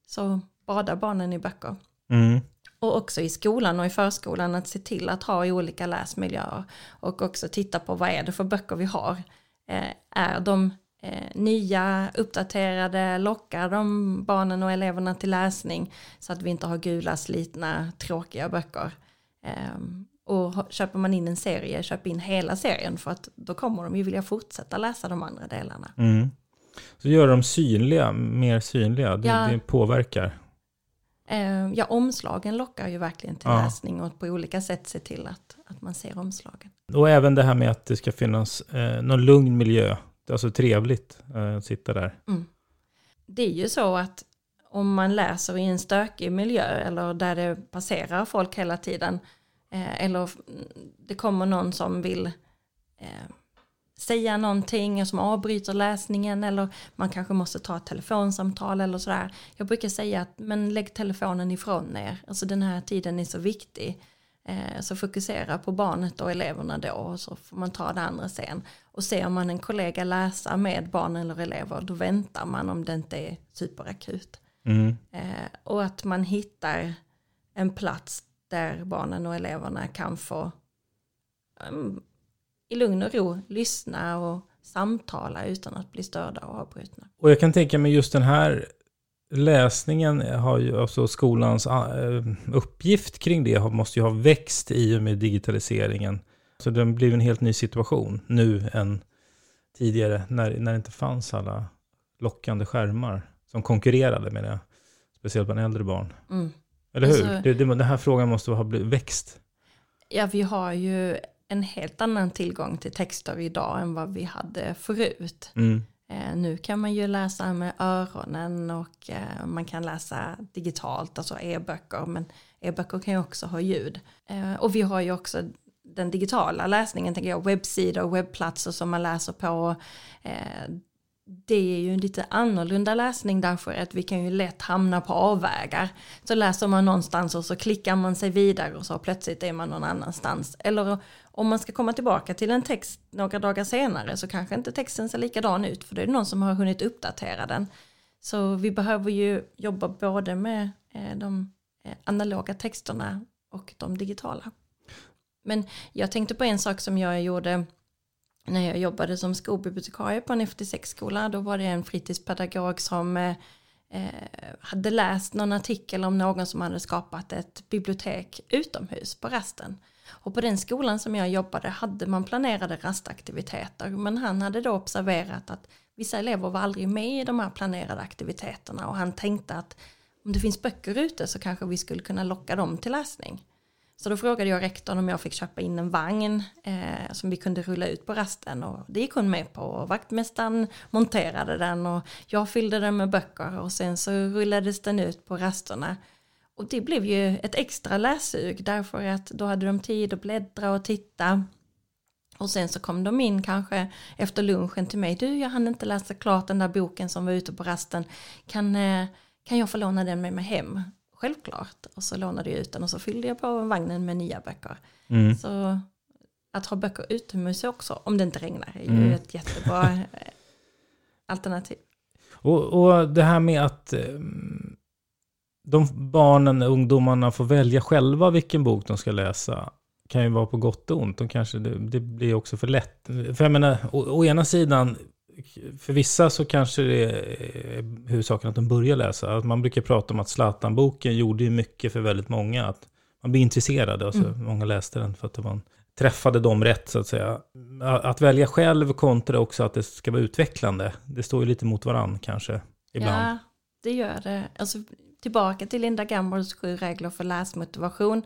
Så badar barnen i böcker. mm. Och också i skolan och i förskolan att se till att ha olika läsmiljöer. Och också titta på vad är det för böcker vi har. Eh, är de eh, nya, uppdaterade, lockar de barnen och eleverna till läsning så att vi inte har gula, slitna, tråkiga böcker. Eh, och köper man in en serie, köp in hela serien för att då kommer de ju vilja fortsätta läsa de andra delarna. Mm. Så gör dem synliga, mer synliga. Det, Ja. det påverkar. Eh, ja, omslagen lockar ju verkligen till Ja. läsning och på olika sätt se till att, att man ser omslagen. Och även det här med att det ska finnas eh, någon lugn miljö. Det är alltså trevligt eh, att sitta där. det är ju så att om man läser i en stökig miljö eller där det passerar folk hela tiden eh, eller det kommer någon som vill eh, säga någonting som avbryter läsningen eller man kanske måste ta ett telefonsamtal eller sådär. Jag brukar säga att men lägg telefonen ifrån er, alltså den här tiden är så viktig. Eh, Så fokusera på barnet och eleverna då och så får man ta det andra sen. Och ser man en kollega läsa med barn eller elever då väntar man om det inte är superakut. Mm. Eh, Och att man hittar en plats där barnen och eleverna kan få um, i lugn och ro lyssna och samtala utan att bli störda och avbrutna. Och jag kan tänka mig just den här läsningen har ju, alltså skolans eh, uppgift kring det måste ju ha växt i och med digitaliseringen. Så det blir en helt ny situation nu än tidigare när, när det inte fanns alla lockande skärmar som konkurrerade med det. Speciellt bland äldre barn. Mm. Eller hur? Alltså- det, det, den här frågan måste ha blivit växt. Ja, vi har ju en helt annan tillgång till texter idag än vad vi hade förut. Mm. Eh, nu kan man ju läsa med öronen och eh, man kan läsa digitalt, alltså e-böcker, men e-böcker kan ju också ha ljud. Eh, och vi har ju också den digitala läsningen, tänker jag, webbsidor och webbplatser som man läser på. Det är ju en lite annorlunda läsning därför att vi kan ju lätt hamna på avvägar. Så läser man någonstans och så klickar man sig vidare och så plötsligt är man någon annanstans. Eller om man ska komma tillbaka till en text några dagar senare så kanske inte texten ser likadan ut för det är någon som har hunnit uppdatera den. Så vi behöver ju jobba både med eh, de eh, analoga texterna och de digitala. Men jag tänkte på en sak som jag gjorde när jag jobbade som skolbibliotekarie på en FT6-skola. Då var det en fritidspedagog som eh, eh, hade läst någon artikel om någon som hade skapat ett bibliotek utomhus på rasten. Och på den skolan som jag jobbade hade man planerade rastaktiviteter. Men han hade då observerat att vissa elever var aldrig med i de här planerade aktiviteterna. Och han tänkte att om det finns böcker ute så kanske vi skulle kunna locka dem till läsning. Så då frågade jag rektorn om jag fick köpa in en vagn eh, som vi kunde rulla ut på rasten och det gick hon med på. Och vaktmästaren monterade den och jag fyllde den med böcker och sen så rullades den ut på rasterna. Och det blev ju ett extra lässug därför att då hade de tid att bläddra och titta. Och sen så kom de in kanske efter lunchen till mig. Du, jag hann inte läsa klart den där boken som var ute på rasten. Kan, eh, kan jag få låna den med mig hem? Självklart. Och så lånade jag ut den och så fyllde jag på vagnen med nya böcker. Mm. Så att ha böcker utomhus också, om det inte regnar, är ju Mm. ett jättebra eh, alternativ. Och, och det här med att eh, de barnen, ungdomarna får välja själva vilken bok de ska läsa kan ju vara på gott och ont. De kanske, det, det blir också för lätt. För jag menar, å, å ena sidan, för vissa så kanske det är huvudsaken att de börjar läsa. Att Man brukar prata om att Zlatan-boken gjorde mycket för väldigt många. Att man blir intresserad och så Mm. många läste den för att man träffade dem rätt så att säga. Att välja själv kontra också att det ska vara utvecklande. Det står ju lite mot varann kanske ibland. Ja, det gör det. Alltså, tillbaka till Linda Gambords sju regler för läsmotivation.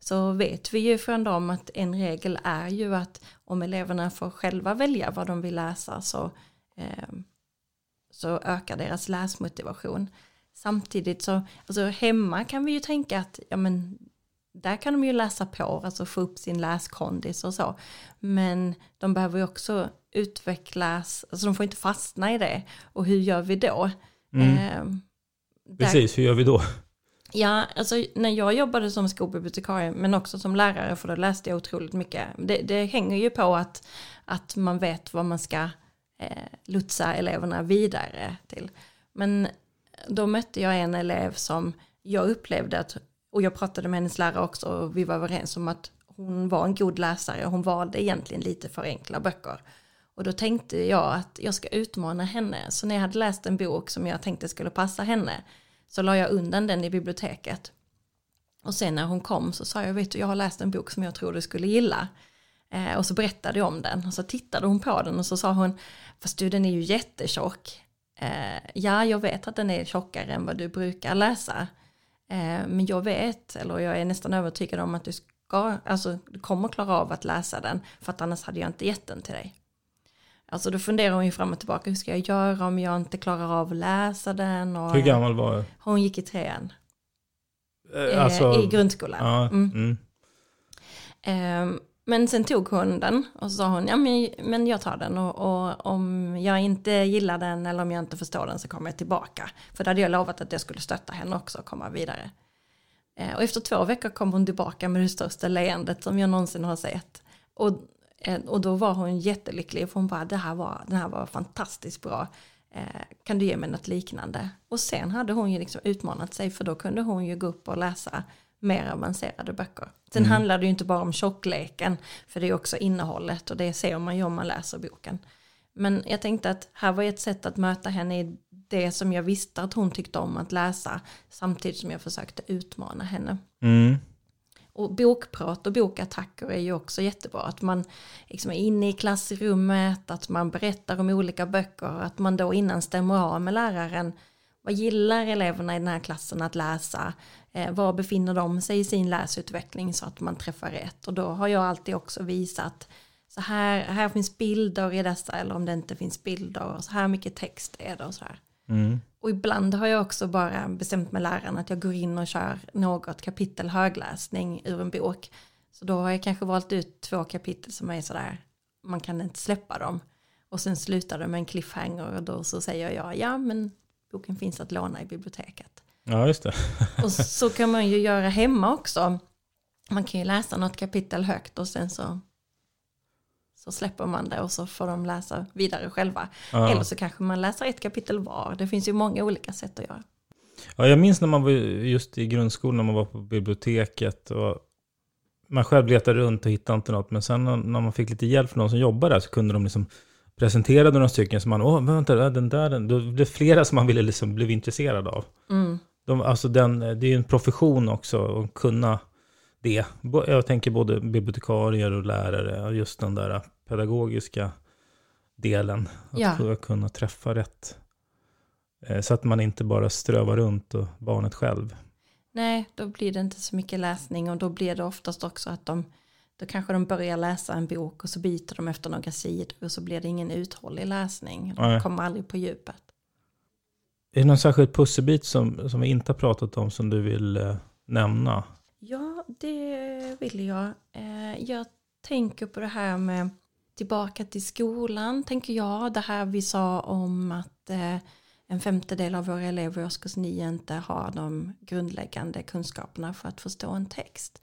Så vet vi ju från dem att en regel är ju att om eleverna får själva välja vad de vill läsa så, så ökar deras läsmotivation. Samtidigt så, alltså hemma kan vi ju tänka att ja men där kan de ju läsa på, alltså få upp sin läskondis och så. Men de behöver ju också utvecklas, alltså de får inte fastna i det. Och hur gör vi då? Mm. Eh, där- Precis, hur gör vi då? Ja, alltså när jag jobbade som skolbibliotekarie men också som lärare för då läste jag otroligt mycket. Det, det hänger ju på att, att man vet vad man ska eh, lotsa eleverna vidare till. Men då mötte jag en elev som jag upplevde att, och jag pratade med hennes lärare också och vi var överens om att hon var en god läsare. Hon valde egentligen lite för enkla böcker. Och då tänkte jag att jag ska utmana henne. Så när jag hade läst en bok som jag tänkte skulle passa henne så la jag undan den i biblioteket. Och sen när hon kom så sa jag, vet du, jag har läst en bok som jag tror du skulle gilla. Eh, och så berättade jag om den och så tittade hon på den och så sa hon, fast du den är ju jättetjock. Eh, ja, jag vet att den är tjockare än vad du brukar läsa. Eh, men jag vet, eller jag är nästan övertygad om att du ska, alltså du kommer klara av att läsa den, för att annars hade jag inte gett den till dig. Alltså då funderar hon ju fram och tillbaka, hur ska jag göra om jag inte klarar av att läsa den? Och, Hur gammal var jag? Hon gick i trean. Eh, Eh, I grundskolan. Ja, Mm. mm. Ehm, men sen tog hon den och så sa hon, ja men, men jag tar den och, och om jag inte gillar den eller om jag inte förstår den så kommer jag tillbaka. För då hade jag lovat att jag skulle stötta henne också och komma vidare. Eh, och efter två veckor kom hon tillbaka med det största leendet som jag någonsin har sett. Och, eh, och då var hon jättelycklig för hon bara, det här var, den här var fantastiskt bra. Eh, kan du ge mig något liknande? Och sen hade hon ju liksom utmanat sig för då kunde hon ju gå upp och läsa mer avancerade böcker. Sen Mm. handlar det ju inte bara om tjockleken, för det är också innehållet och det ser man ju om man läser boken. Men jag tänkte att här var ett sätt att möta henne i det som jag visste att hon tyckte om att läsa, samtidigt som jag försökte utmana henne. Mm. Och bokprat och bokattacker är ju också jättebra. Att man liksom är inne i klassrummet, att man berättar om olika böcker, att man då innan stämmer av med läraren. Vad gillar eleverna i den här klassen att läsa? Eh, var befinner de sig i sin läsutveckling så att man träffar rätt? Och då har jag alltid också visat så här, här finns bilder i dessa eller om det inte finns bilder och så här mycket text är det och så här. Mm. Och ibland har jag också bara bestämt med läraren att jag går in och kör något kapitel högläsning ur en bok. Så då har jag kanske valt ut två kapitel som är sådär, man kan inte släppa dem. Och sen slutar det med en cliffhanger och då så säger jag, ja men boken finns att låna i biblioteket. Ja, just det. Och så kan man ju göra hemma också. Man kan ju läsa något kapitel högt och sen så, så släpper man det och så får de läsa vidare själva. Ja. Eller så kanske man läser ett kapitel var. Det finns ju många olika sätt att göra. Ja, jag minns när man var just i grundskolan, när man var på biblioteket och man själv letade runt och hittade inte något. Men sen när man fick lite hjälp från någon som jobbade där så kunde de liksom presentera några stycken som man, åh, vänta, den där, den, då blev det flera som man ville liksom blev intresserad av. Mm. De, alltså den, det är ju en profession också att kunna det. Jag tänker både bibliotekarier och lärare, och just den där pedagogiska delen. Att Ja. kunna- kunna träffa rätt. Eh, Så att man inte bara strövar runt och barnet själv. Nej, då blir det inte så mycket läsning och då blir det oftast också att de då kanske de börjar läsa en bok och så byter de efter några sidor och så blir det ingen uthållig läsning. De Nej. kommer aldrig på djupet. Är det någon särskild pusselbit som, som vi inte har pratat om som du vill eh, nämna? Ja, det vill jag. Eh, Jag tänker på det här med tillbaka till skolan, tänker jag. Det här vi sa om att eh, en femtedel av våra elever i årskurs 9 inte har de grundläggande kunskaperna för att förstå en text.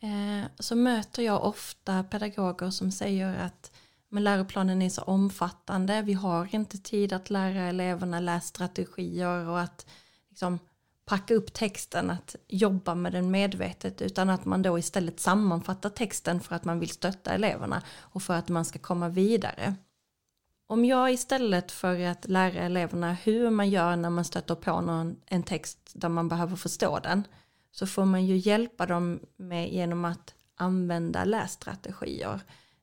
Eh, så möter jag ofta pedagoger som säger att men läroplanen är så omfattande, vi har inte tid att lära eleverna lässtrategier och att liksom, packa upp texten, att jobba med den medvetet, utan att man då istället sammanfattar texten för att man vill stötta eleverna och för att man ska komma vidare. Om jag istället för att lära eleverna hur man gör när man stöter på någon, en text där man behöver förstå den, så får man ju hjälpa dem med genom att använda lässtrategier.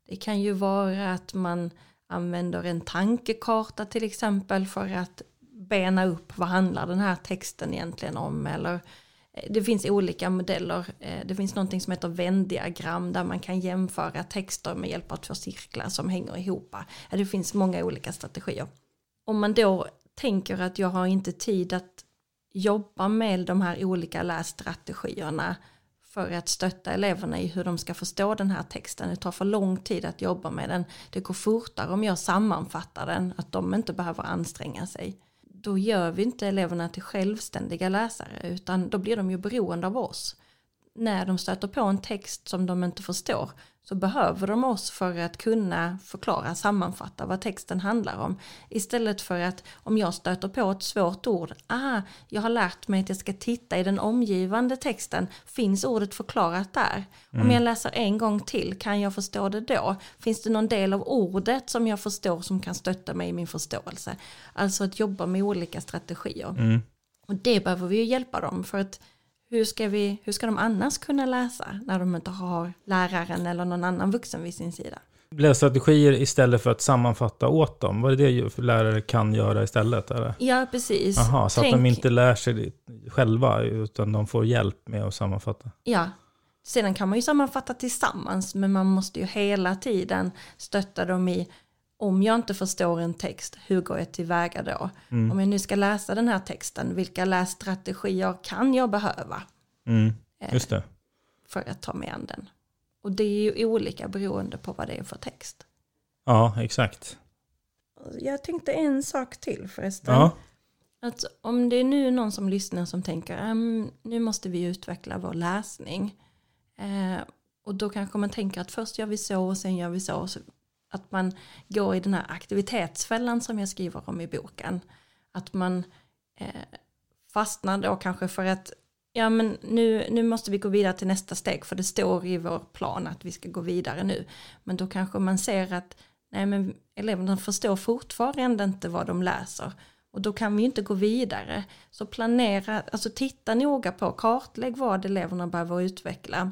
Det kan ju vara att man använder en tankekarta till exempel för att bena upp vad handlar den här texten egentligen om eller eh, det finns olika modeller. Eh, det finns någonting som heter vändiagram där man kan jämföra texter med hjälp av två cirklar som hänger ihop. Eh, det finns många olika strategier. Om man då tänker att jag har inte tid att jobba med de här olika lässtrategierna för att stötta eleverna i hur de ska förstå den här texten. Det tar för lång tid att jobba med den. Det går fortare om jag sammanfattar den, att de inte behöver anstränga sig. Då gör vi inte eleverna till självständiga läsare, utan då blir de ju beroende av oss. När de stöter på en text som de inte förstår så behöver de oss för att kunna förklara, sammanfatta vad texten handlar om. Istället för att om jag stöter på ett svårt ord, aha, jag har lärt mig att jag ska titta i den omgivande texten, finns ordet förklarat där? Mm. Om jag läser en gång till, kan jag förstå det då? Finns det någon del av ordet som jag förstår som kan stötta mig i min förståelse? Alltså att jobba med olika strategier. Mm. Och det behöver vi ju hjälpa dem för att hur ska, vi, hur ska de annars kunna läsa när de inte har läraren eller någon annan vuxen vid sin sida? Lässtrategier istället för att sammanfatta åt dem, vad är det lärare kan göra istället? Eller? Ja, precis. Aha, så Tänk... att de inte lär sig själva, utan de får hjälp med att sammanfatta? Ja, sedan kan man ju sammanfatta tillsammans, men man måste ju hela tiden stötta dem i om jag inte förstår en text, hur går jag tillväga då? Mm. Om jag nu ska läsa den här texten, vilka lässtrategier kan jag behöva? Mm. Just det. För att ta mig an den. Och det är ju olika beroende på vad det är för text. Ja, exakt. Jag tänkte en sak till förresten. Ja. Att om det är nu någon som lyssnar som tänker, ehm, nu måste vi utveckla vår läsning. Eh, och då kanske man tänker att först gör vi så och sen gör vi så. Och så att man går i den här aktivitetsfällan som jag skriver om i boken. Att man eh, fastnar då kanske för att ja men nu, nu måste vi gå vidare till nästa steg för det står i vår plan att vi ska gå vidare nu. Men då kanske man ser att nej men eleverna förstår fortfarande inte vad de läser. Och då kan vi inte gå vidare. Så planera, alltså titta noga på, kartlägg vad eleverna behöver utveckla.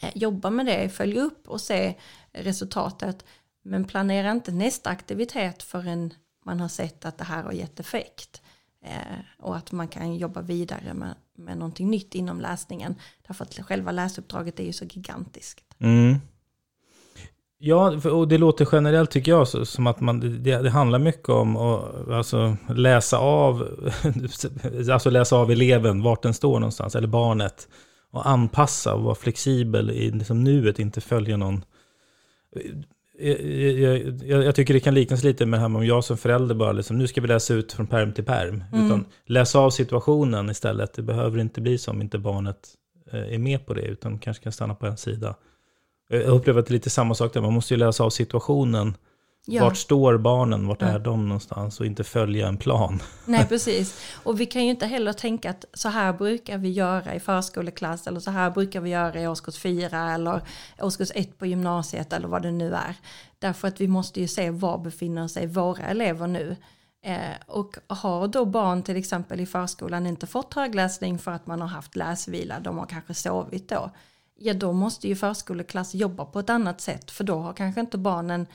Eh, jobba med det, följ upp och se resultatet. Men planera inte nästa aktivitet förrän man har sett att det här har gett effekt. Eh, och att man kan jobba vidare med, med någonting nytt inom läsningen. Därför att själva läsuppdraget är ju så gigantiskt. Mm. Ja, och det låter generellt tycker jag som att man, det, det handlar mycket om att alltså, läsa av, alltså läsa av eleven, vart den står någonstans, eller barnet. Och anpassa och vara flexibel i liksom nuet, inte följa någon jag, jag, jag, tycker det kan liknas lite med det här om jag som förälder bara liksom, nu ska vi läsa ut från perm till perm. Mm. Utan läsa av situationen istället. Det behöver inte bli så om inte barnet eh, är med på det, utan kanske kan stanna på en sida. Jag upplever att det är lite samma sak där, man måste ju läsa av situationen Ja. Vart står barnen? Vart ja. är de någonstans? Och inte följa en plan. Nej, precis. Och vi kan ju inte heller tänka att så här brukar vi göra i förskoleklass eller så här brukar vi göra i årskurs 4 eller årskurs 1 på gymnasiet eller vad det nu är. Därför att vi måste ju se var befinner sig våra elever nu. Eh, och har då barn till exempel i förskolan inte fått högläsning för att man har haft läsvila, de har kanske sovit då. Ja, då måste ju förskoleklass jobba på ett annat sätt för då har kanske inte barnen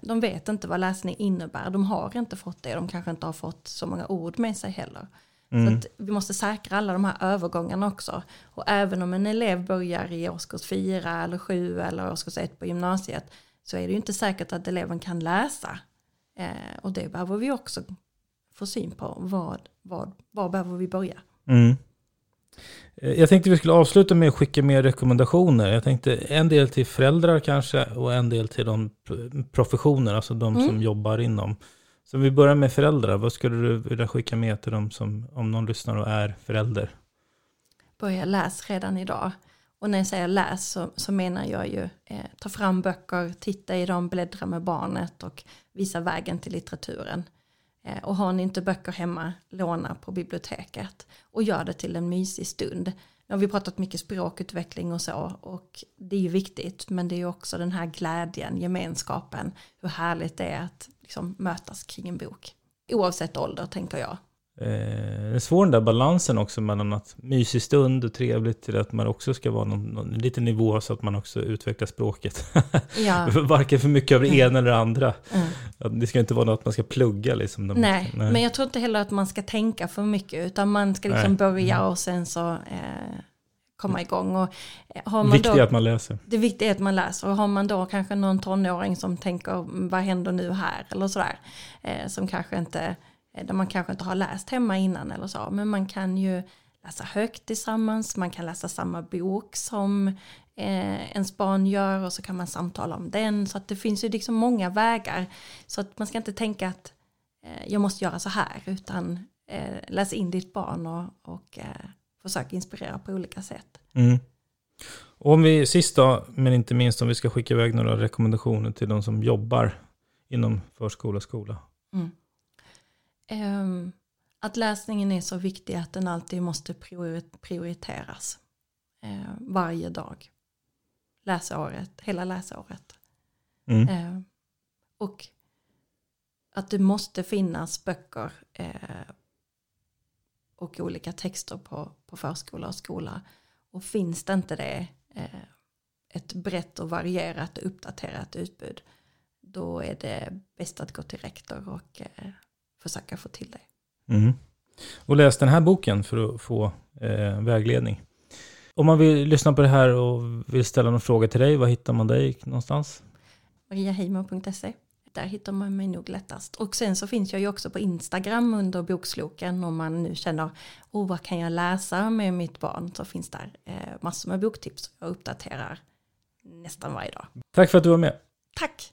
de vet inte vad läsning innebär, de har inte fått det, de kanske inte har fått så många ord med sig heller. Mm. Så vi måste säkra alla de här övergångarna också. Och även om en elev börjar i årskurs 4 eller 7 eller årskurs 1 på gymnasiet så är det ju inte säkert att eleven kan läsa. Eh, och det behöver vi också få syn på. Vad, vad, var behöver vi börja? Mm. Eh, jag tänkte vi skulle avsluta med att skicka med rekommendationer. Jag tänkte en del till föräldrar kanske och en del till de professioner, alltså de mm. som jobbar inom Så vi börjar med föräldrar. Vad skulle du vilja skicka med till dem som, om någon lyssnar och är förälder? Börja läs redan idag. Och när jag säger läs så, så menar jag ju eh, ta fram böcker, titta i dem, bläddra med barnet och visa vägen till litteraturen. Eh, och har ni inte böcker hemma, låna på biblioteket. Och gör det till en mysig stund. Nu har vi pratat mycket språkutveckling och så. Och det är ju viktigt. Men det är ju också den här glädjen, gemenskapen. Hur härligt det är att liksom mötas kring en bok. Oavsett ålder tänker jag. Eh, det är svår den där balansen också mellan att mysig stund och trevligt till att man också ska vara någon, någon liten nivå så att man också utvecklar språket. Ja. Varken för mycket av det Mm. ena eller det andra. Mm. Det ska inte vara något att man ska plugga liksom. De- Nej, men jag tror inte heller att man ska tänka för mycket. Utan man ska liksom Nej. börja och sen så eh, komma igång. Och, eh, har man Viktigt då, att man läser. Det viktiga är att man läser. Och har man då kanske någon tonåring som tänker "Mm, vad händer nu här eller sådär. Eh, som kanske inte, Eh, där man kanske inte har läst hemma innan eller så. Men man kan ju läsa högt tillsammans. Man kan läsa samma bok som eh, ens barn gör. Och så kan man samtala om den. Så att det finns ju liksom många vägar. Så att man ska inte tänka att eh, jag måste göra så här. Utan eh, läs in ditt barn och, och eh, försök inspirera på olika sätt. Mm. Och om vi sist då, men inte minst om vi ska skicka iväg några rekommendationer till de som jobbar inom förskola och skola. Ehm, att läsningen är så viktig att den alltid måste priori- prioriteras. Eh, varje dag. Läsåret, hela läsåret. Mm. Eh, och att det måste finnas böcker eh, och olika texter på, på förskola och skola. Och finns det inte det, eh, ett brett och varierat och uppdaterat utbud, då är det bäst att gå till rektor och försöka få till det. Mm. Och läs den här boken för att få eh, vägledning. Om man vill lyssna på det här och vill ställa någon fråga till dig, var hittar man dig någonstans? mariaheimer.se. Där hittar man mig nog lättast. Och sen så finns jag ju också på Instagram under boksloken om man nu känner, oh vad kan jag läsa med mitt barn? Så finns där eh, massor med boktips. Jag uppdaterar nästan varje dag. Tack för att du var med. Tack!